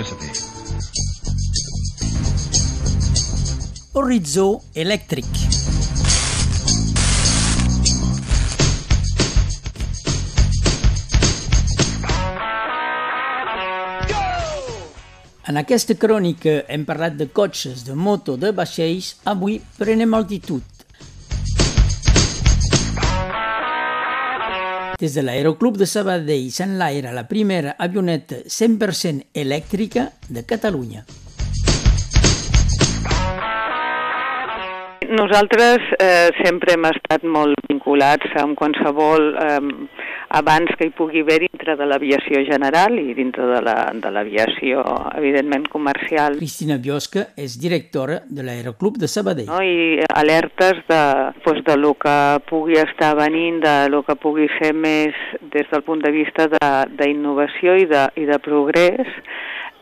electricity. Horitzó elèctric. En aquesta crònica hem parlat de cotxes, de moto, de vaixells. Avui prenem altitud. Des de l'Aeroclub de Sabadell s'enlaira la primera avioneta 100% elèctrica de Catalunya. Nosaltres eh, sempre hem estat molt vinculats amb qualsevol eh, abans que hi pugui haver dintre de l'aviació general i dintre de la- de l'aviació, evidentment, comercial. Cristina Biosca és directora de l'Aeroclub de Sabadell. no? i alertes de, pues, de lo que pugui estar venint, de lo que pugui ser més des del punt de vista de- d'innovació i, de, i de progrés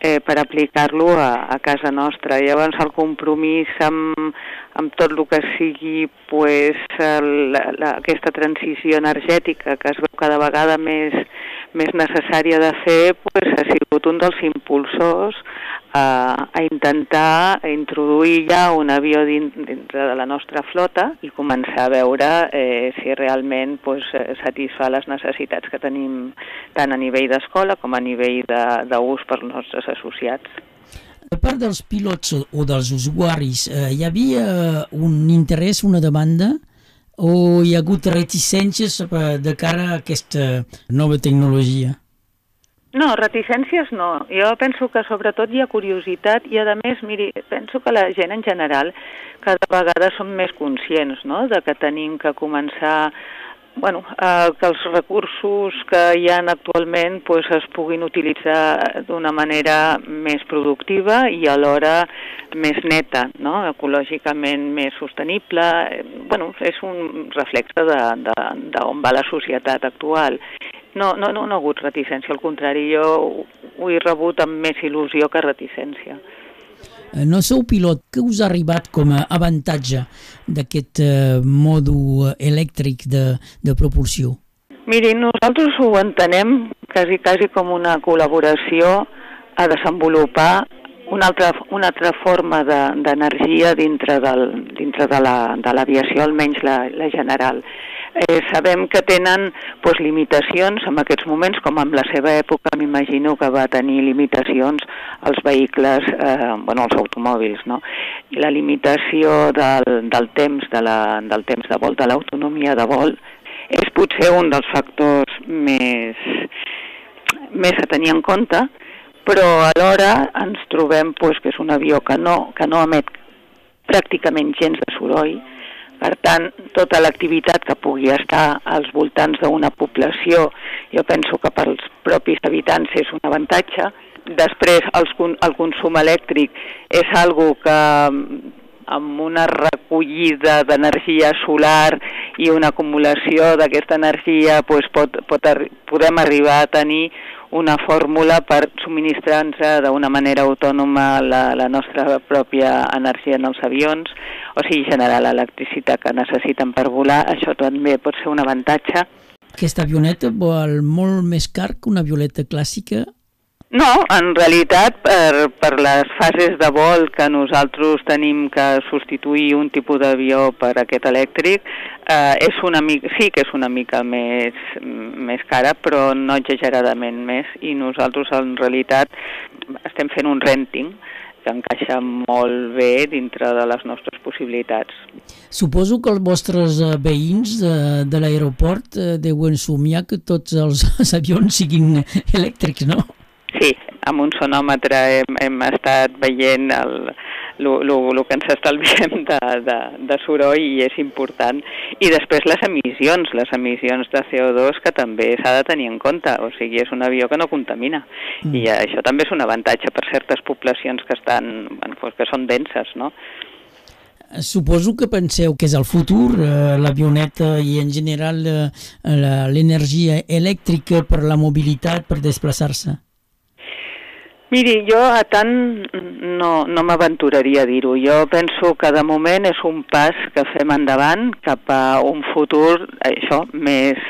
eh, per aplicar-lo a, a casa nostra. Llavors el compromís amb, amb tot el que sigui pues, el, la, aquesta transició energètica que es veu cada vegada més, més necessària de fer pues, ha sigut un dels impulsors a, a intentar introduir ja un avió din, dintre de la nostra flota i començar a veure eh, si realment pues, eh, satisfà les necessitats que tenim tant a nivell d'escola com a nivell d'ús per als nostres associats. A part dels pilots o dels usuaris, eh, hi havia un interès, una demanda, o hi ha hagut reticències eh, de cara a aquesta nova tecnologia? No, reticències no. Jo penso que sobretot hi ha curiositat i, a més, miri, penso que la gent en general cada vegada som més conscients no? de que tenim que començar bueno, eh, que els recursos que hi ha actualment pues, es puguin utilitzar d'una manera més productiva i alhora més neta, no? ecològicament més sostenible. Bueno, és un reflexe d'on va la societat actual. No, no, no, no ha hagut reticència, al contrari, jo ho he rebut amb més il·lusió que reticència. Eh, No sou pilot, què us ha arribat com a avantatge d'aquest eh, mòdul elèctric de, de propulsió? Miri, nosaltres ho entenem quasi, quasi com una col·laboració a desenvolupar una altra, una altra forma de- d'energia de, dintre, del, dintre de la- de l'aviació, almenys la, la general. Eh, sabem que tenen pues, limitacions en aquests moments, com en la seva època m'imagino que va tenir limitacions als vehicles, eh, bueno, als automòbils, no? I la limitació del, del temps de la, del temps de vol, de l'autonomia de vol, és potser un dels factors més, més a tenir en compte, però alhora ens trobem pues, que és un avió que no, que no emet pràcticament gens de soroll, per tant, tota l'activitat que pugui estar als voltants d'una població, jo penso que pels propis habitants és un avantatge. Després, con- el consum elèctric és algo que amb una recollida d'energia solar i una acumulació d'aquesta energia pues, pot, pot podem arribar a tenir una fórmula per subministrar-nos d'una manera autònoma la, la nostra pròpia energia en els avions, o sigui, generar l'electricitat que necessiten per volar, això també pot ser un avantatge. Aquesta avioneta vol molt més car que una avioleta clàssica No, en realitat, per, per les fases de vol que nosaltres tenim que substituir un tipus d'avió per aquest elèctric, eh, és una mica, sí que és una mica més, més cara, però no exageradament més, i nosaltres en realitat estem fent un renting que encaixa molt bé dintre de les nostres possibilitats. Suposo que els vostres eh, veïns de, de l'aeroport eh, deuen somiar que tots els avions siguin elèctrics, no? Sí, amb un sonòmetre hem, hem estat veient el, lo, lo, lo que ens estalviem de, de, de soroll i és important. I després les emissions, les emissions de CO2 que també s'ha de tenir en compte, o sigui, és un avió que no contamina. Mm. I això també és un avantatge per certes poblacions que estan, bueno, pues que són denses, no? Suposo que penseu que és el futur, eh, l'avioneta i en general eh, l'energia elèctrica per la mobilitat, per desplaçar-se. Miri, jo a tant no, no m'aventuraria a dir-ho. Jo penso que de moment és un pas que fem endavant cap a un futur, això, més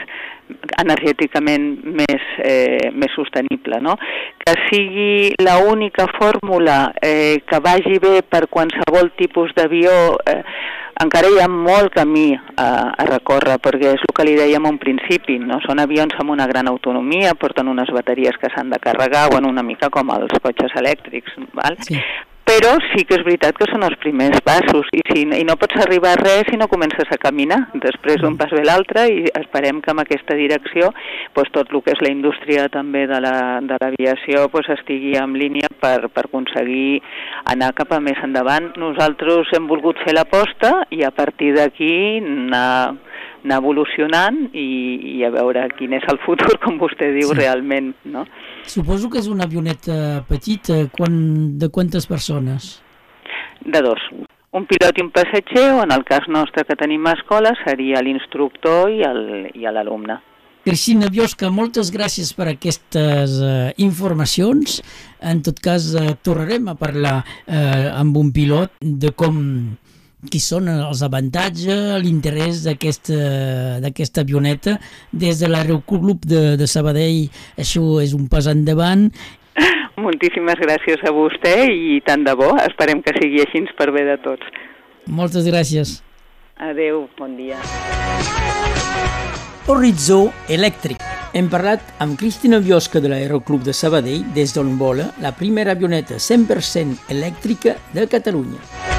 energèticament més, eh, més sostenible. No? Que sigui l'única fórmula eh, que vagi bé per qualsevol tipus d'avió eh, encara hi ha molt camí a, a recórrer, perquè és el que li dèiem un principi, no? són avions amb una gran autonomia, porten unes bateries que s'han de carregar, bueno, una mica com els cotxes elèctrics, val? Sí però sí que és veritat que són els primers passos i, si, i no pots arribar a res si no comences a caminar. Després un pas ve l'altre i esperem que en aquesta direcció pues, tot el que és la indústria també de l'aviació la, pues, estigui en línia per, per aconseguir anar cap a més endavant. Nosaltres hem volgut fer l'aposta i a partir d'aquí anar anar evolucionant i, i a veure quin és el futur, com vostè diu, sí. realment. No? Suposo que és una avioneta petita. Quan, de quantes persones? De dos. Un pilot i un passatger, o en el cas nostre que tenim a escola, seria l'instructor i l'alumne. Cristina Biosca, moltes gràcies per aquestes uh, informacions. En tot cas, uh, tornarem a parlar uh, amb un pilot de com qui són els avantatges, l'interès d'aquesta avioneta. Des de l'aeroclub de, de Sabadell això és un pas endavant. Moltíssimes gràcies a vostè i tant de bo. Esperem que sigui així per bé de tots. Moltes gràcies. Adeu, bon dia. Horitzó elèctric. Hem parlat amb Cristina Biosca de l'Aeroclub de Sabadell des d'on vola la primera avioneta 100% elèctrica de Catalunya.